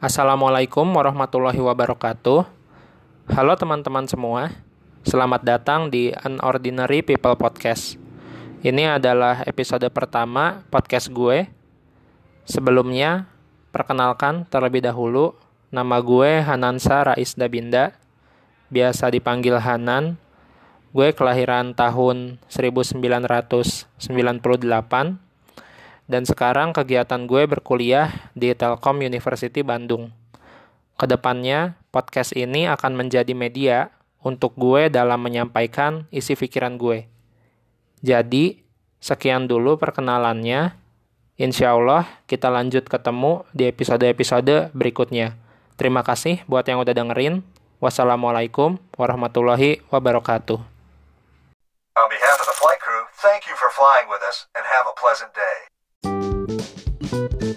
Assalamualaikum warahmatullahi wabarakatuh. Halo teman-teman semua, selamat datang di Unordinary People Podcast. Ini adalah episode pertama podcast gue. Sebelumnya, perkenalkan terlebih dahulu, nama gue Hanansa Rais Dabinda, biasa dipanggil Hanan. Gue kelahiran tahun 1998 dan sekarang kegiatan gue berkuliah di Telkom University Bandung. Ke depannya, podcast ini akan menjadi media untuk gue dalam menyampaikan isi pikiran gue. Jadi, sekian dulu perkenalannya. Insya Allah kita lanjut ketemu di episode-episode berikutnya. Terima kasih buat yang udah dengerin. Wassalamualaikum warahmatullahi wabarakatuh. On behalf of the flight crew, thank you for flying with us and have a pleasant day. you